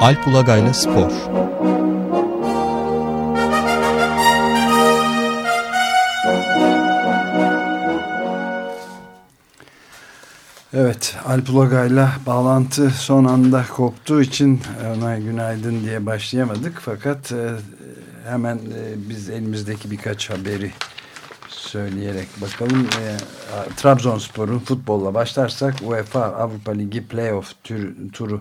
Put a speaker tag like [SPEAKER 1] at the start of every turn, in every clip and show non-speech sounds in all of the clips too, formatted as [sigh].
[SPEAKER 1] Alp Ulagay'la Spor
[SPEAKER 2] Evet, Alp Ulagay'la bağlantı son anda koptuğu için ona günaydın diye başlayamadık. Fakat e, hemen e, biz elimizdeki birkaç haberi söyleyerek bakalım. E, Trabzonspor'un futbolla başlarsak UEFA Avrupa Ligi playoff tür, turu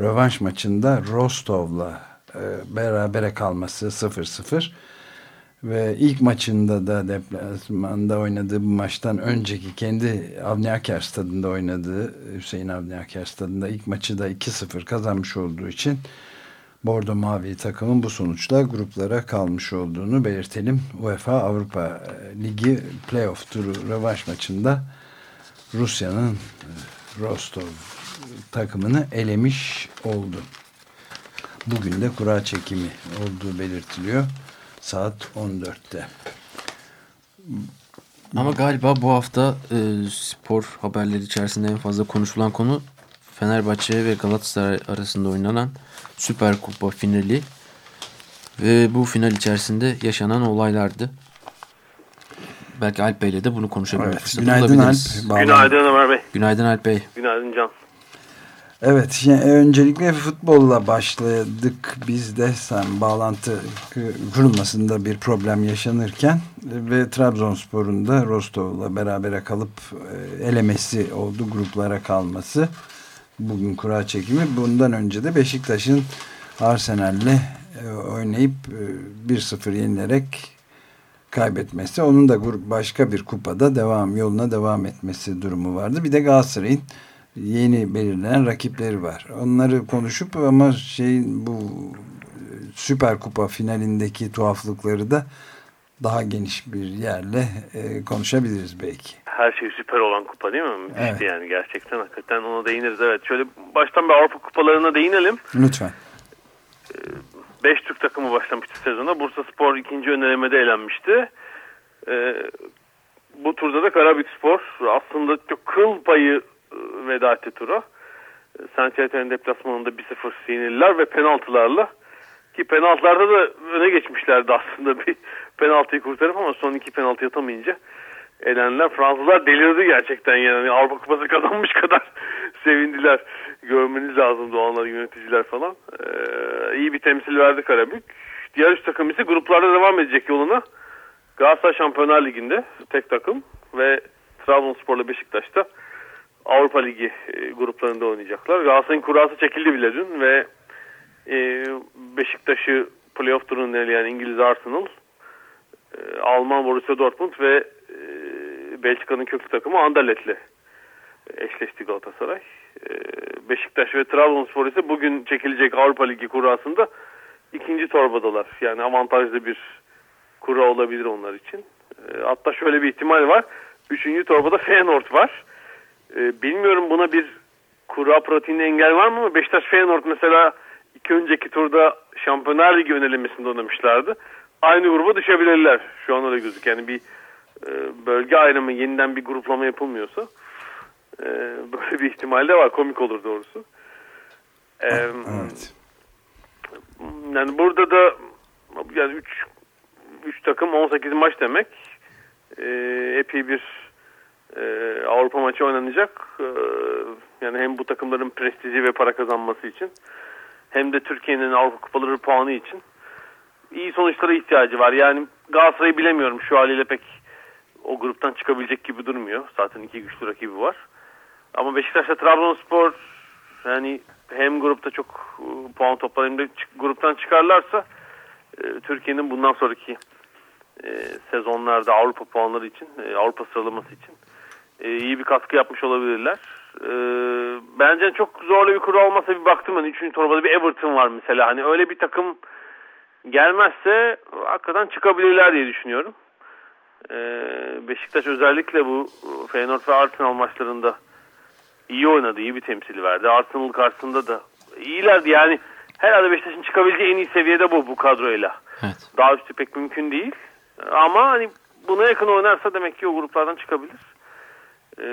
[SPEAKER 2] rövanş maçında Rostov'la e, berabere kalması 0-0 ve ilk maçında da deplasmanda oynadığı bu maçtan önceki kendi Avni Aker stadında oynadığı Hüseyin Avni Aker stadında ilk maçı da 2-0 kazanmış olduğu için Bordo Mavi takımın bu sonuçla gruplara kalmış olduğunu belirtelim. UEFA Avrupa Ligi playoff turu rövanş maçında Rusya'nın Rostov takımını elemiş oldu. Bugün de kura çekimi olduğu belirtiliyor. Saat 14'te.
[SPEAKER 3] Ama galiba bu hafta e, spor haberleri içerisinde en fazla konuşulan konu Fenerbahçe ve Galatasaray arasında oynanan Süper Kupa finali ve bu final içerisinde yaşanan olaylardı. Belki Alp Bey'le de bunu konuşabilir evet,
[SPEAKER 2] Günaydın Alp.
[SPEAKER 4] Günaydın Ömer Bey.
[SPEAKER 3] Günaydın Alp Bey.
[SPEAKER 4] Günaydın Can.
[SPEAKER 2] Evet, yani öncelikle futbolla başladık biz de sen bağlantı kurulmasında bir problem yaşanırken ve Trabzonspor'un da Rostov'la berabere kalıp e, elemesi oldu gruplara kalması. Bugün kura çekimi. Bundan önce de Beşiktaş'ın Arsenal'le e, oynayıp 1-0 e, yenilerek kaybetmesi. Onun da başka bir kupada devam yoluna devam etmesi durumu vardı. Bir de Galatasaray'ın yeni belirlenen rakipleri var. Onları konuşup ama şeyin bu Süper Kupa finalindeki tuhaflıkları da daha geniş bir yerle e, konuşabiliriz belki.
[SPEAKER 4] Her şey süper olan kupa değil mi? Müthişti evet. yani gerçekten. Hakikaten ona değiniriz. Evet şöyle baştan bir Avrupa kupalarına değinelim.
[SPEAKER 2] Lütfen.
[SPEAKER 4] E, beş Türk takımı başlamıştı sezona. Bursa Spor ikinci önelemede elenmişti. Ee, bu turda da Karabük Spor aslında çok kıl payı e, veda etti tura. Etienne deplasmanında 1-0 yenildiler ve penaltılarla ki penaltılarda da öne geçmişlerdi aslında bir penaltıyı kurtarıp ama son iki penaltı yatamayınca elenler. Fransızlar delirdi gerçekten yani Avrupa Kupası kazanmış [laughs] kadar sevindiler. Görmeniz lazım doğanlar yöneticiler falan. Ee, iyi bir temsil verdi Karabük. Diğer üç takım ise gruplarda devam edecek yoluna. Galatasaray Şampiyonlar Ligi'nde tek takım ve Trabzonspor'la Beşiktaş'ta Avrupa Ligi e, gruplarında oynayacaklar. Galatasaray'ın kurası çekildi bile dün ve e, Beşiktaş'ı playoff turunu eleyen İngiliz Arsenal, e, Alman Borussia Dortmund ve Belçika'nın köklü takımı Anderlet'le eşleşti Galatasaray. Beşiktaş ve Trabzonspor ise bugün çekilecek Avrupa Ligi kurasında ikinci torbadalar. Yani avantajlı bir kura olabilir onlar için. E, hatta şöyle bir ihtimal var. Üçüncü torbada Feyenoord var. E, bilmiyorum buna bir kura pratiğinde engel var mı ama Beşiktaş Feyenoord mesela iki önceki turda Şampiyonlar Ligi önelemesinde oynamışlardı. Aynı gruba düşebilirler. Şu an öyle gözüküyor. Yani bir e, bölge ayrımı yeniden bir gruplama yapılmıyorsa e, böyle bir ihtimal de var. Komik olur doğrusu. E, evet. Yani burada da yani 3 3 takım 18 maç demek. E, epey bir e, Avrupa maçı oynanacak. E, yani hem bu takımların prestiji ve para kazanması için hem de Türkiye'nin Avrupa Kupaları puanı için iyi sonuçlara ihtiyacı var. Yani Galatasaray'ı bilemiyorum şu haliyle pek o gruptan çıkabilecek gibi durmuyor. Zaten iki güçlü rakibi var. Ama Beşiktaş'ta Trabzonspor yani hem grupta çok e, puan toplar hem de gruptan çıkarlarsa e, Türkiye'nin bundan sonraki e, sezonlarda Avrupa puanları için, Avrupa sıralaması için e, iyi bir katkı yapmış olabilirler. E, bence çok zorlu bir kuru olmasa bir baktım ben. Üçüncü torbada bir Everton var mesela. Hani öyle bir takım gelmezse hakikaten çıkabilirler diye düşünüyorum. E, Beşiktaş özellikle bu Feyenoord ve Arsenal maçlarında iyi oynadı. iyi bir temsili verdi. Arsenal karşısında da iyilerdi. Yani herhalde Beşiktaş'ın çıkabileceği en iyi seviyede bu bu kadroyla. Evet. Daha üstü pek mümkün değil. Ama hani buna yakın oynarsa demek ki o gruplardan çıkabilir. Ee,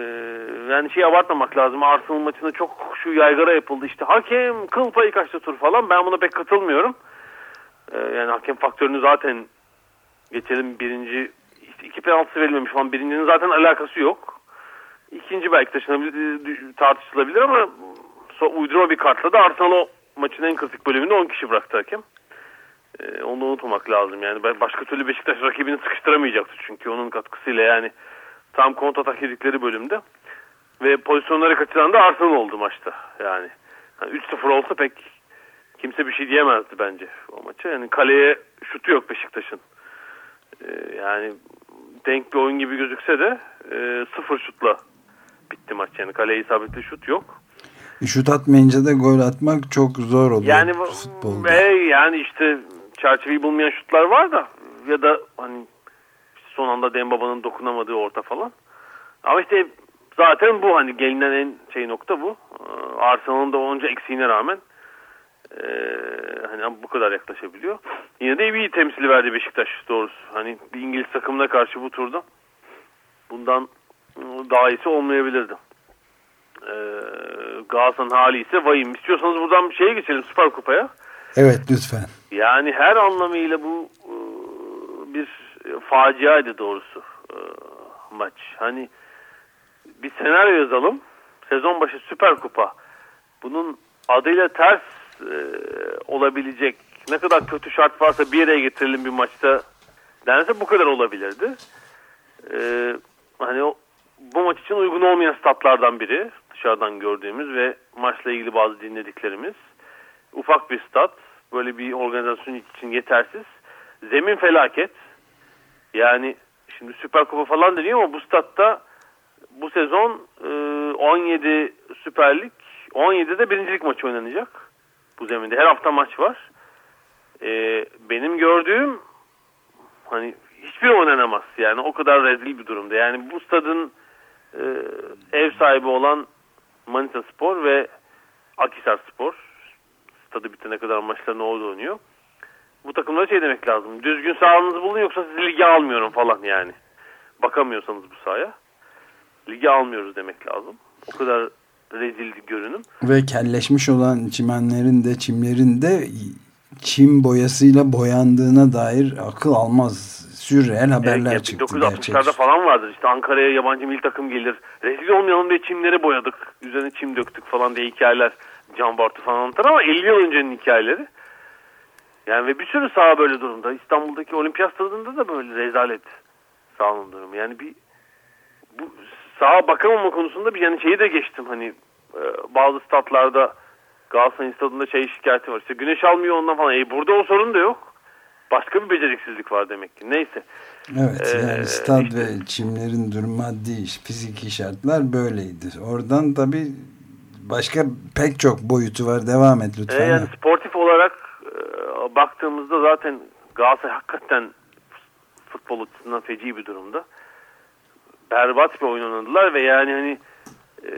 [SPEAKER 4] yani şey abartmamak lazım. Arsenal maçında çok şu yaygara yapıldı. İşte hakem kıl payı kaçtı tur falan. Ben buna pek katılmıyorum. Ee, yani hakem faktörünü zaten geçelim birinci işte iki penaltı verilmemiş falan. Birincinin zaten alakası yok. İkinci belki taşınabilir, tartışılabilir ama uydurma bir kartla da Arsenal o maçın en kritik bölümünde 10 kişi bıraktı hakem. Ee, onu unutmamak lazım. Yani başka türlü Beşiktaş rakibini sıkıştıramayacaktı çünkü onun katkısıyla yani tam kontratak yedikleri bölümde. Ve pozisyonları kaçıran da Arsenal oldu maçta. Yani, yani 3-0 olsa pek kimse bir şey diyemezdi bence o maça. Yani kaleye şutu yok Beşiktaş'ın. Ee, yani denk bir oyun gibi gözükse de e, sıfır şutla bitti maç. Yani kaleye isabetli şut yok.
[SPEAKER 2] Şut atmayınca da gol atmak çok zor oluyor
[SPEAKER 4] yani, futbolda. E, yani işte çerçeveyi bulmayan şutlar var da ya da hani son anda Dembaba'nın dokunamadığı orta falan. Ama işte zaten bu hani gelinen en şey nokta bu. Ee, Arsenal'ın da onca eksiğine rağmen e, hani bu kadar yaklaşabiliyor. Yine de iyi temsili verdi Beşiktaş doğrusu. Hani bir İngiliz takımına karşı bu turda bundan daha iyisi olmayabilirdi. Ee, Galatasaray'ın hali ise vahim. İstiyorsanız buradan bir şeye geçelim Süper Kupa'ya.
[SPEAKER 2] Evet lütfen.
[SPEAKER 4] Yani her anlamıyla bu e, faciaydı doğrusu e, maç. Hani bir senaryo yazalım. Sezon başı Süper Kupa. Bunun adıyla ters e, olabilecek ne kadar kötü şart varsa bir yere getirelim bir maçta dense bu kadar olabilirdi. E, hani o, bu maç için uygun olmayan statlardan biri dışarıdan gördüğümüz ve maçla ilgili bazı dinlediklerimiz. Ufak bir stat böyle bir organizasyon için yetersiz. Zemin felaket. Yani şimdi Süper Kupa falan deniyor ama bu statta bu sezon 17 e, Süper Lig 17'de birincilik maçı oynanacak. Bu zeminde her hafta maç var. E, benim gördüğüm hani hiçbir oynanamaz yani o kadar rezil bir durumda. Yani bu stadın e, ev sahibi olan Manisa Spor ve Akisar Spor stadı bitene kadar maçlarını orada oynuyor. Bu takımlara şey demek lazım. Düzgün sahanızı bulun yoksa sizi lige almıyorum falan yani. Bakamıyorsanız bu sahaya. Lige almıyoruz demek lazım. O kadar rezil görünüm.
[SPEAKER 2] Ve kelleşmiş olan çimenlerin de çimlerin de çim boyasıyla boyandığına dair akıl almaz sürreel haberler evet, çıktı.
[SPEAKER 4] 1960'larda falan vardır. İşte Ankara'ya yabancı milli takım gelir. Rezil olmayalım diye çimleri boyadık. Üzerine çim döktük falan diye hikayeler Can Bartu falan anlatır ama 50 yıl öncenin hikayeleri. Yani ve bir sürü saha böyle durumda. İstanbul'daki olimpiyat stadında da böyle rezalet sahanın durumu. Yani bir bu saha bakamama konusunda bir yani şeyi de geçtim hani e, bazı statlarda Galatasaray stadında şey şikayeti var. İşte güneş almıyor ondan falan. E burada o sorun da yok. Başka bir beceriksizlik var demek ki. Neyse.
[SPEAKER 2] Evet ee, yani stad işte, ve çimlerin durum maddi fiziki şartlar böyleydi. Oradan tabii başka pek çok boyutu var. Devam et lütfen.
[SPEAKER 4] E yani sportif olarak baktığımızda zaten Galatasaray hakikaten futbol açısından feci bir durumda. Berbat bir oyun oynadılar ve yani hani e,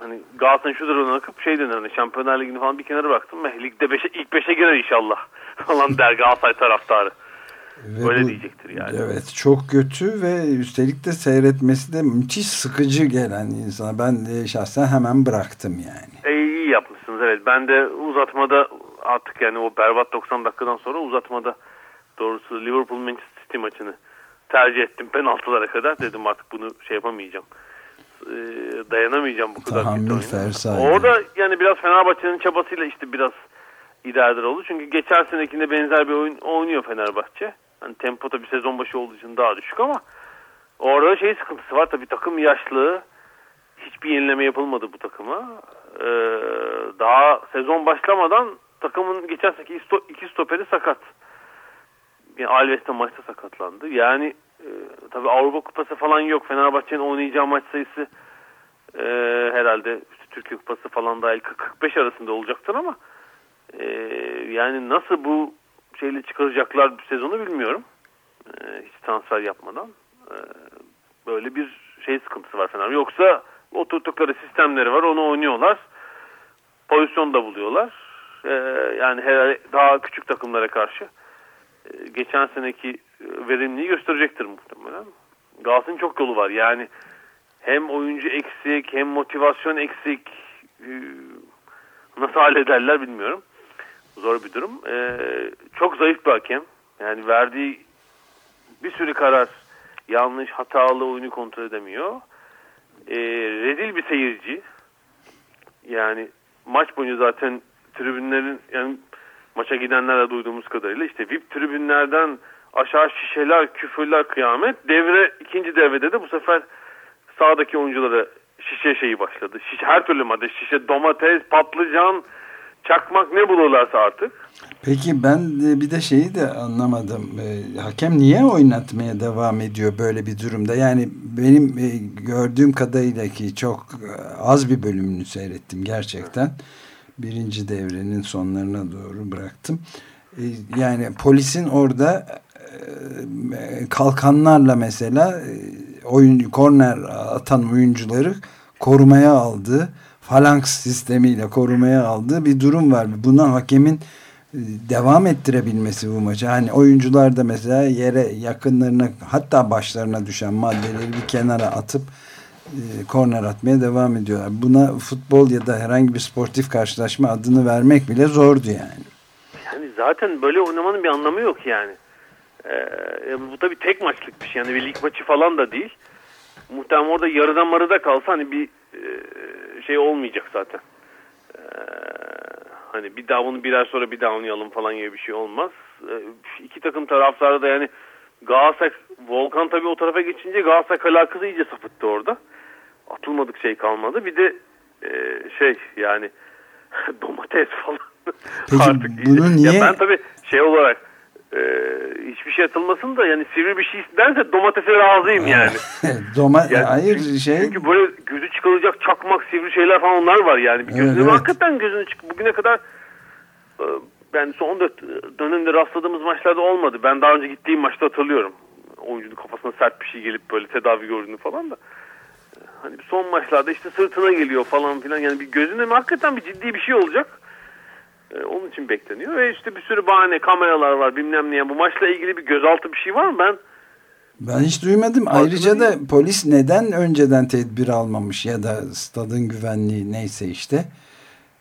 [SPEAKER 4] hani Galatasaray şu durumuna akıp şey denir hani Şampiyonlar Ligi'ni falan bir kenara bıraktım. Eh, ligde beşe, ilk beşe girer inşallah [laughs] falan der Galatasaray taraftarı. Ve Öyle bu, diyecektir yani.
[SPEAKER 2] Evet çok kötü ve üstelik de seyretmesi de müthiş sıkıcı gelen insana. Ben de şahsen hemen bıraktım yani.
[SPEAKER 4] E, iyi yapmışsınız evet. Ben de uzatmada artık yani o berbat 90 dakikadan sonra uzatmada doğrusu Liverpool Manchester City maçını tercih ettim penaltılara kadar. Dedim artık bunu şey yapamayacağım. E, dayanamayacağım bu kadar
[SPEAKER 2] Tahammül
[SPEAKER 4] Orada yani biraz Fenerbahçe'nin çabasıyla işte biraz idareler oldu. Çünkü geçen senekinde benzer bir oyun oynuyor Fenerbahçe. Hani tempoda bir sezon başı olduğu için daha düşük ama orada şey sıkıntısı var tabii takım yaşlı. Hiçbir yenileme yapılmadı bu takıma. Ee, daha sezon başlamadan takımın geçen seneki iki stoperi sakat. Yani Alves de maçta sakatlandı. Yani e, tabii Avrupa Kupası falan yok. Fenerbahçe'nin oynayacağı maç sayısı e, herhalde işte Türkiye Kupası falan dahil 45 arasında olacaktır ama e, yani nasıl bu şeyle çıkaracaklar sezonu bilmiyorum. E, hiç transfer yapmadan. E, böyle bir şey sıkıntısı var Fener. Yoksa oturttukları sistemleri var. Onu oynuyorlar. Pozisyon da buluyorlar. E, yani herhalde daha küçük takımlara karşı e, geçen seneki verimliği gösterecektir muhtemelen. Galatasaray'ın çok yolu var. Yani hem oyuncu eksik hem motivasyon eksik e, nasıl hallederler bilmiyorum. Zor bir durum. E, çok zayıf bir hakem. Yani verdiği bir sürü karar yanlış, hatalı oyunu kontrol edemiyor. E, rezil bir seyirci. Yani maç boyunca zaten tribünlerin yani maça gidenlerle duyduğumuz kadarıyla işte VIP tribünlerden aşağı şişeler, küfürler, kıyamet. Devre ikinci devrede de bu sefer sağdaki oyunculara şişe şeyi başladı. Şişe, her türlü madde şişe, domates, patlıcan, çakmak ne bulurlarsa artık.
[SPEAKER 2] Peki ben bir de şeyi de anlamadım. E, hakem niye oynatmaya devam ediyor böyle bir durumda? Yani benim e, gördüğüm kadarıyla ki çok az bir bölümünü seyrettim gerçekten. Birinci devrenin sonlarına doğru bıraktım. E, yani polisin orada e, kalkanlarla mesela e, oyun korner atan oyuncuları korumaya aldığı falanks sistemiyle korumaya aldığı bir durum var. Buna hakemin devam ettirebilmesi bu maçı. Hani oyuncular da mesela yere yakınlarına hatta başlarına düşen maddeleri bir kenara atıp korner atmaya devam ediyorlar. Buna futbol ya da herhangi bir sportif karşılaşma adını vermek bile zordu yani.
[SPEAKER 4] Yani zaten böyle oynamanın bir anlamı yok yani. Ee, bu tabii tek maçlık bir şey. Yani bir lig maçı falan da değil. Muhtemelen orada yarıda marıda kalsa hani bir e, şey olmayacak zaten. Ee, hani bir daha bunu birer sonra bir daha oynayalım falan gibi bir şey olmaz. Ee, iki takım taraftarı da yani Galatasaray, Volkan tabii o tarafa geçince Galatasaray kalakızı iyice sapıttı orada. Atılmadık şey kalmadı. Bir de e, şey yani [laughs] domates falan.
[SPEAKER 2] Peki [laughs] Artık bunu niye?
[SPEAKER 4] Ya ben tabii şey olarak e, hiçbir şey atılmasın da yani sivri bir şey isterse domatese razıyım yani. [laughs]
[SPEAKER 2] Doma
[SPEAKER 4] yani
[SPEAKER 2] hayır
[SPEAKER 4] çünkü,
[SPEAKER 2] şey.
[SPEAKER 4] Çünkü böyle gözü çıkaracak çakmak sivri şeyler falan onlar var yani. Bir gözünü evet, hakikaten gözünü çık bugüne kadar e, yani son dönemde rastladığımız maçlarda olmadı. Ben daha önce gittiğim maçta hatırlıyorum. Oyuncunun kafasına sert bir şey gelip böyle tedavi gördüğünü falan da. Hani son maçlarda işte sırtına geliyor falan filan. Yani bir gözünde hakikaten bir ciddi bir şey olacak. Ee, onun için bekleniyor. Ve işte bir sürü bahane, kameralar var bilmem ne. Bu maçla ilgili bir gözaltı bir şey var mı? Ben
[SPEAKER 2] ben hiç duymadım. Ayrıca da polis neden önceden tedbir almamış ya da stadın güvenliği neyse işte.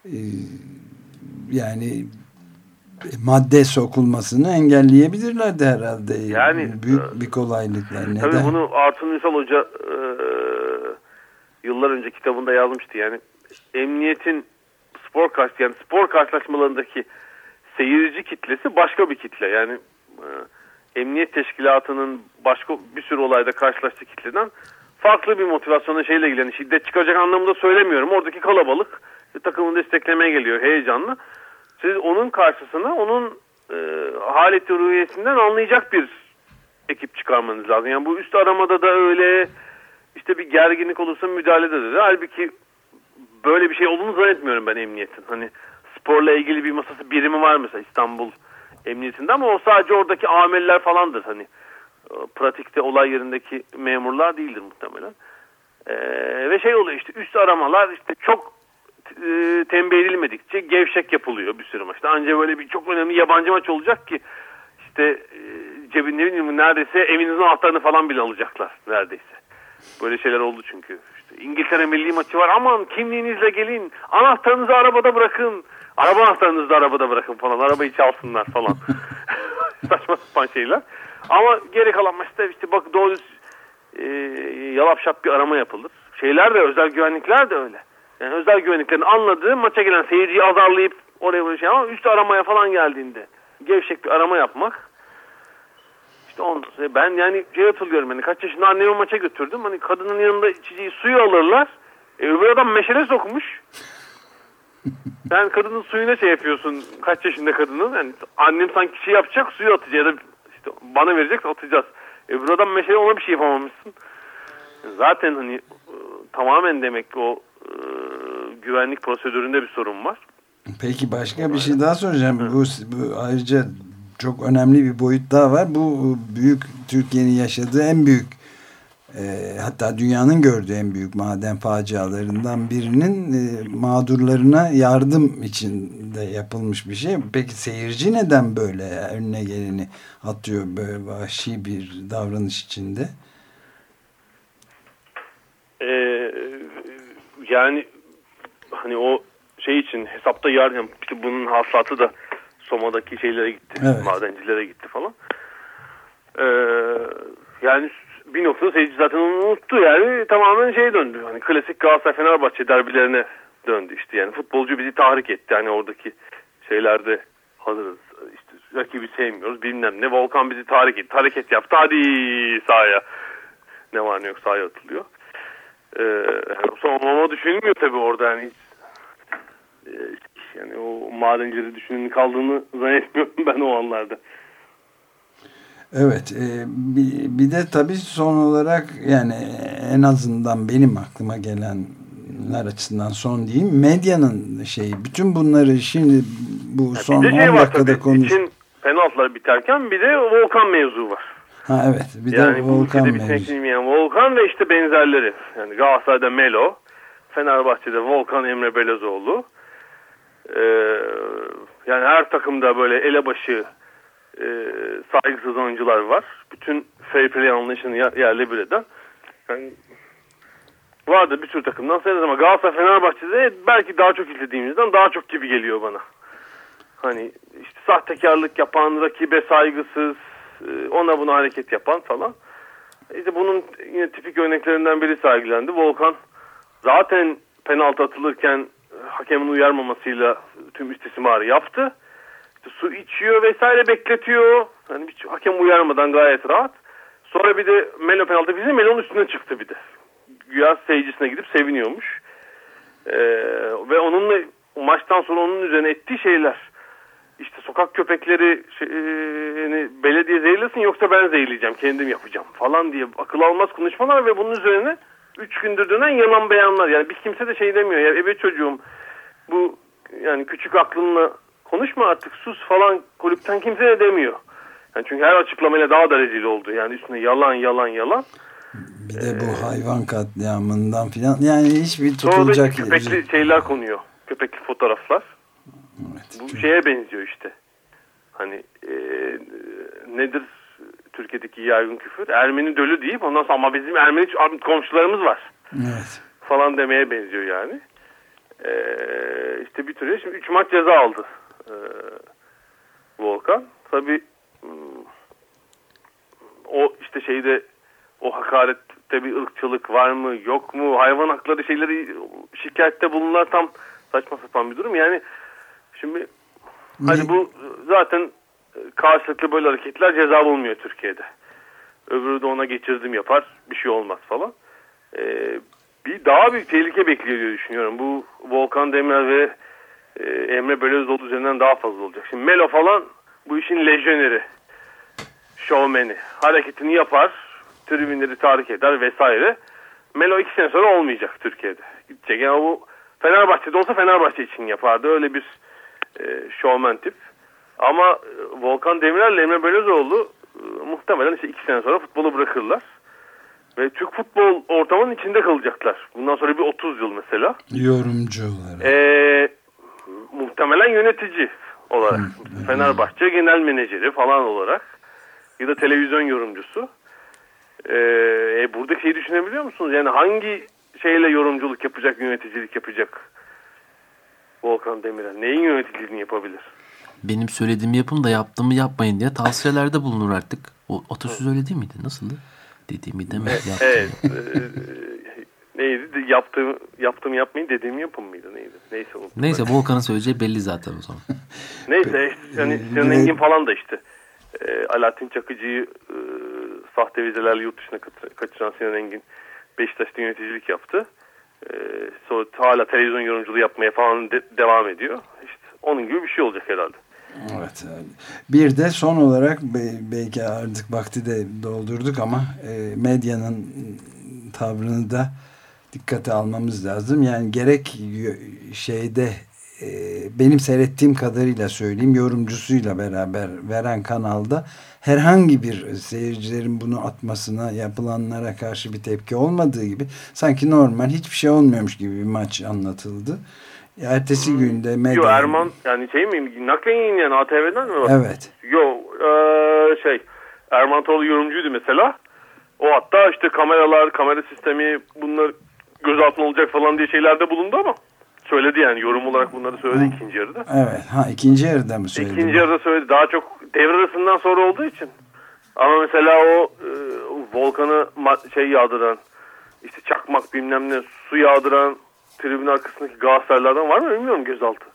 [SPEAKER 2] Ee, yani madde sokulmasını engelleyebilirlerdi herhalde. Yani büyük e, bir kolaylıkla. Neden?
[SPEAKER 4] Tabii bunu Artun Ünsal Hoca e, yıllar önce kitabında yazmıştı. Yani emniyetin spor karş yani spor karşılaşmalarındaki seyirci kitlesi başka bir kitle. Yani e, emniyet teşkilatının başka bir sürü olayda karşılaştığı kitleden farklı bir motivasyonla şeyle ilgili. Yani şiddet çıkacak anlamında söylemiyorum. Oradaki kalabalık takımını desteklemeye geliyor heyecanlı. Siz onun karşısına onun e, haleti ruhiyesinden anlayacak bir ekip çıkarmanız lazım. Yani bu üst aramada da öyle işte bir gerginlik olursa müdahalede de. Halbuki böyle bir şey olduğunu zannetmiyorum ben emniyetin. Hani sporla ilgili bir masası birimi var mesela İstanbul Emniyetinde ama o sadece oradaki ameller falandır. Hani e, pratikte olay yerindeki memurlar değildir muhtemelen. Ee, ve şey oluyor işte üst aramalar işte çok e, tembih edilmedikçe gevşek yapılıyor bir sürü maçta. Ancak böyle bir çok önemli yabancı maç olacak ki işte e, bilmiyorum neredeyse evinizin anahtarını falan bile alacaklar neredeyse. Böyle şeyler oldu çünkü. İşte İngiltere milli maçı var. Aman kimliğinizle gelin. Anahtarınızı arabada bırakın. Araba anahtarınızı da arabada bırakın falan. Arabayı çalsınlar falan. [laughs] Saçma sapan şeyler. Ama geri kalan maçta işte bak doğru e, yalap bir arama yapılır. Şeyler de özel güvenlikler de öyle. Yani özel güvenliklerin anladığı maça gelen seyirciyi azarlayıp oraya böyle şey ama üst aramaya falan geldiğinde gevşek bir arama yapmak işte on, ben yani şey hatırlıyorum hani kaç yaşında annemi maça götürdüm. Hani kadının yanında içeceği suyu alırlar. E, öbür adam meşale sokmuş. [laughs] Sen kadının suyuna şey yapıyorsun. Kaç yaşında kadının? Yani annem sanki şey yapacak suyu atacak ya da işte bana verecek atacağız. E, öbür adam meşale ona bir şey yapamamışsın. Zaten hani e, tamamen demek ki o e, güvenlik prosedüründe bir sorun var.
[SPEAKER 2] Peki başka bir şey daha soracağım. Bu, bu ayrıca çok önemli bir boyut daha var. Bu büyük Türkiye'nin yaşadığı en büyük e, hatta dünyanın gördüğü en büyük maden facialarından birinin e, mağdurlarına yardım için de yapılmış bir şey. Peki seyirci neden böyle önüne geleni atıyor böyle vahşi bir davranış içinde?
[SPEAKER 4] Ee, yani hani o şey için hesapta yer yani bunun hasılatı da Soma'daki şeylere gitti.
[SPEAKER 2] Evet.
[SPEAKER 4] Madencilere gitti falan. Ee, yani bir noktada seyirci zaten onu unuttu yani tamamen şey döndü. Hani klasik Galatasaray Fenerbahçe derbilerine döndü işte yani futbolcu bizi tahrik etti. Hani oradaki şeylerde hazırız. İşte rakibi sevmiyoruz bilmem ne. Volkan bizi tahrik etti. Hareket yaptı hadi sahaya. Ne var ne yok sahaya atılıyor. Ee, yani son ama düşünülmüyor tabii orada yani hiç e, yani o madencileri düşünün kaldığını zannetmiyorum [laughs] ben o anlarda.
[SPEAKER 2] Evet e, bir, bir de tabii son olarak yani en azından benim aklıma gelenler açısından son diyeyim medyanın şeyi bütün bunları şimdi bu
[SPEAKER 4] Ya
[SPEAKER 2] son
[SPEAKER 4] bir de
[SPEAKER 2] 10
[SPEAKER 4] şey
[SPEAKER 2] dakikada konuş.
[SPEAKER 4] için penaltılar biterken bir de Volkan mevzu var.
[SPEAKER 2] Ha evet bir de
[SPEAKER 4] Yani bu
[SPEAKER 2] Volkan mevzu.
[SPEAKER 4] bilmeyen Volkan ve işte benzerleri. Yani Galatasaray'da Melo, Fenerbahçe'de Volkan Emre Belezoğlu. Ee, yani her takımda böyle elebaşı e, saygısız oyuncular var. Bütün fair play anlayışını yer- yerle bir eden. Yani vardı bir sürü takımdan sayılır ama Galatasaray Fenerbahçe'de belki daha çok izlediğimizden daha çok gibi geliyor bana. Hani işte sahtekarlık yapan, rakibe saygısız, e, ona buna hareket yapan falan. İşte bunun yine tipik örneklerinden biri sergilendi. Volkan zaten penaltı atılırken e, hakemin uyarmamasıyla tüm istismarı yaptı. İşte su içiyor vesaire bekletiyor. Hani hiç hakem uyarmadan gayet rahat. Sonra bir de Melo penaltı bizi Melo'nun üstüne çıktı bir de. Güya seyircisine gidip seviniyormuş. Ee, ve onunla maçtan sonra onun üzerine ettiği şeyler işte sokak köpekleri şey, e, belediye zehirlesin yoksa ben zehirleyeceğim kendim yapacağım falan diye akıl almaz konuşmalar ve bunun üzerine 3 gündür dönen yalan beyanlar. Yani biz kimse de şey demiyor ya ebe çocuğum bu yani küçük aklınla konuşma artık sus falan kulüpten kimse de demiyor. Yani çünkü her açıklamayla daha da rezil oldu. Yani üstüne yalan yalan yalan.
[SPEAKER 2] Bir de bu hayvan katliamından filan yani hiçbir
[SPEAKER 4] Sonra
[SPEAKER 2] tutulacak
[SPEAKER 4] köpekli şeyler konuyor. Köpekli fotoğraflar.
[SPEAKER 2] Evet.
[SPEAKER 4] Bu şeye benziyor işte. Hani e, nedir Türkiye'deki yaygın küfür? Ermeni dölü deyip ondan sonra ama bizim Ermeni komşularımız var
[SPEAKER 2] Evet.
[SPEAKER 4] falan demeye benziyor yani. E, işte bir türlü şimdi 3 maç ceza aldı e, Volkan. Tabi o işte şeyde o hakarette bir ırkçılık var mı yok mu hayvan hakları şeyleri şikayette bulunlar tam saçma sapan bir durum yani şimdi hani bu zaten karşılıklı böyle hareketler ceza bulmuyor Türkiye'de öbürü de ona geçirdim yapar bir şey olmaz falan ee, bir daha bir tehlike bekliyor diye düşünüyorum bu Volkan Demirel ve e, Emre Belözoğlu üzerinden daha fazla olacak şimdi Melo falan bu işin lejyoneri şovmeni hareketini yapar tribünleri tahrik eder vesaire. Melo iki sene sonra olmayacak Türkiye'de. Gidecek. Yani bu Fenerbahçe'de olsa Fenerbahçe için yapardı. Öyle bir e, şovmen tip. Ama e, Volkan Demirel ile Emre Belözoğlu e, muhtemelen işte iki sene sonra futbolu bırakırlar. Ve Türk futbol ortamının içinde kalacaklar. Bundan sonra bir 30 yıl mesela.
[SPEAKER 2] Yorumcu olarak.
[SPEAKER 4] E, muhtemelen yönetici olarak. Fenerbahçe genel menajeri falan olarak. Ya da televizyon yorumcusu. Ee, buradaki şeyi düşünebiliyor musunuz? Yani hangi şeyle yorumculuk yapacak, yöneticilik yapacak Volkan Demirel? Neyin yöneticiliğini yapabilir?
[SPEAKER 3] Benim söylediğimi yapın da yaptığımı yapmayın diye tavsiyelerde bulunur artık. O atasöz öyle değil miydi? Nasıldı? Dediğimi deme.
[SPEAKER 4] Evet. e, neydi? Yaptığım, yaptığımı yapmayın dediğimi yapın mıydı? Neydi? Neyse. unuttum
[SPEAKER 3] Neyse
[SPEAKER 4] ben.
[SPEAKER 3] Volkan'ın söyleyeceği belli zaten o zaman. [laughs]
[SPEAKER 4] Neyse işte yani Sinan
[SPEAKER 2] Direkt-
[SPEAKER 4] Engin falan da işte. E, Alaaddin Çakıcı'yı e, sahte vizelerle yurt dışına kaçıran Sinan Engin Beşiktaş'ta yöneticilik yaptı. E, sonra hala televizyon yorumculuğu yapmaya falan de- devam ediyor. İşte onun gibi bir şey olacak herhalde.
[SPEAKER 2] Evet. evet. Bir de son olarak be- belki artık vakti de doldurduk ama e, medyanın tavrını da dikkate almamız lazım. Yani gerek şeyde e, benim seyrettiğim kadarıyla söyleyeyim yorumcusuyla beraber veren kanalda herhangi bir seyircilerin bunu atmasına yapılanlara karşı bir tepki olmadığı gibi sanki normal hiçbir şey olmuyormuş gibi bir maç anlatıldı. Ertesi günde medya...
[SPEAKER 4] Yo Erman yani şey mi? Naklen yayınlayan ATV'den mi var?
[SPEAKER 2] Evet.
[SPEAKER 4] Yo eee, şey Erman Toroğlu yorumcuydu mesela. O hatta işte kameralar, kamera sistemi bunlar gözaltına olacak falan diye şeylerde bulundu ama söyledi yani yorum olarak bunları söyledi Hı. ikinci yarıda.
[SPEAKER 2] Evet. Ha ikinci yarıda mı söyledi?
[SPEAKER 4] İkinci yarıda söyledi. Daha çok devre arasından sonra olduğu için. Ama mesela o e, volkanı şey yağdıran işte çakmak bilmem ne su yağdıran tribün arkasındaki Galatasaraylardan var mı bilmiyorum gözaltı.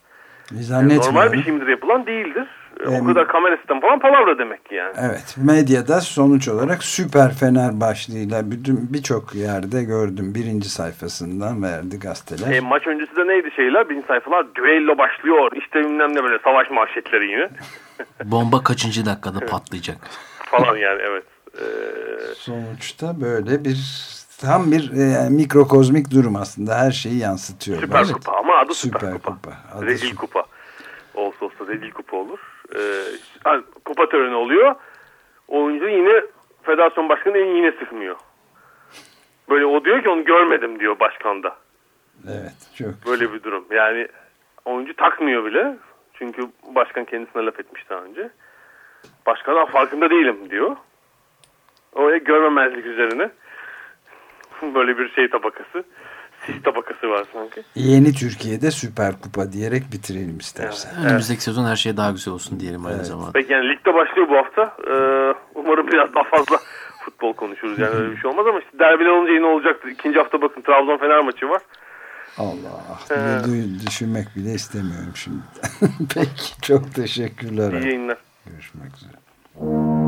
[SPEAKER 4] Yani normal bir şeyimdir yapılan değildir. Ee, o kadar kamera sistemi falan palavra demek ki yani.
[SPEAKER 2] Evet medyada sonuç olarak süper Fenerbahçeli'yle bütün birçok yerde gördüm. Birinci sayfasından verdi gazeteler.
[SPEAKER 4] E, maç öncesi de neydi şeyler? Birinci sayfalar düello başlıyor. İşte bilmem ne böyle savaş manşetleri yine. [laughs]
[SPEAKER 3] Bomba kaçıncı dakikada patlayacak?
[SPEAKER 4] falan yani evet. Ee...
[SPEAKER 2] Sonuçta böyle bir tam bir e, mikrokozmik durum aslında. Her şeyi yansıtıyor.
[SPEAKER 4] Süper evet. kupa ama adı süper, süper kupa. kupa. Adı Rezil süper. kupa. Olsa olsa rezil kupa olur. Ee, kupa töreni oluyor. Oyuncu yine federasyon başkanı yine sıkmıyor. Böyle o diyor ki onu görmedim diyor başkanda.
[SPEAKER 2] Evet çok.
[SPEAKER 4] Böyle bir durum. Yani oyuncu takmıyor bile. Çünkü başkan kendisine laf etmiş daha önce. Başkan farkında değilim diyor. O görmemezlik üzerine. [laughs] Böyle bir şey tabakası. Sis tabakası var sanki.
[SPEAKER 2] Yeni Türkiye'de Süper Kupa diyerek bitirelim istersen.
[SPEAKER 3] Evet. Önümüzdeki sezon her şey daha güzel olsun diyelim aynı evet. zamanda.
[SPEAKER 4] Peki yani ligde başlıyor bu hafta. Ee, umarım biraz daha fazla [laughs] futbol konuşuruz. Yani öyle bir şey olmaz ama işte derbiler olunca yine olacaktır. İkinci hafta bakın Trabzon Fener maçı var.
[SPEAKER 2] Allah. Ee, düşünmek bile istemiyorum şimdi. [laughs] Peki çok teşekkürler.
[SPEAKER 4] İyi yayınlar.
[SPEAKER 2] Görüşmek üzere.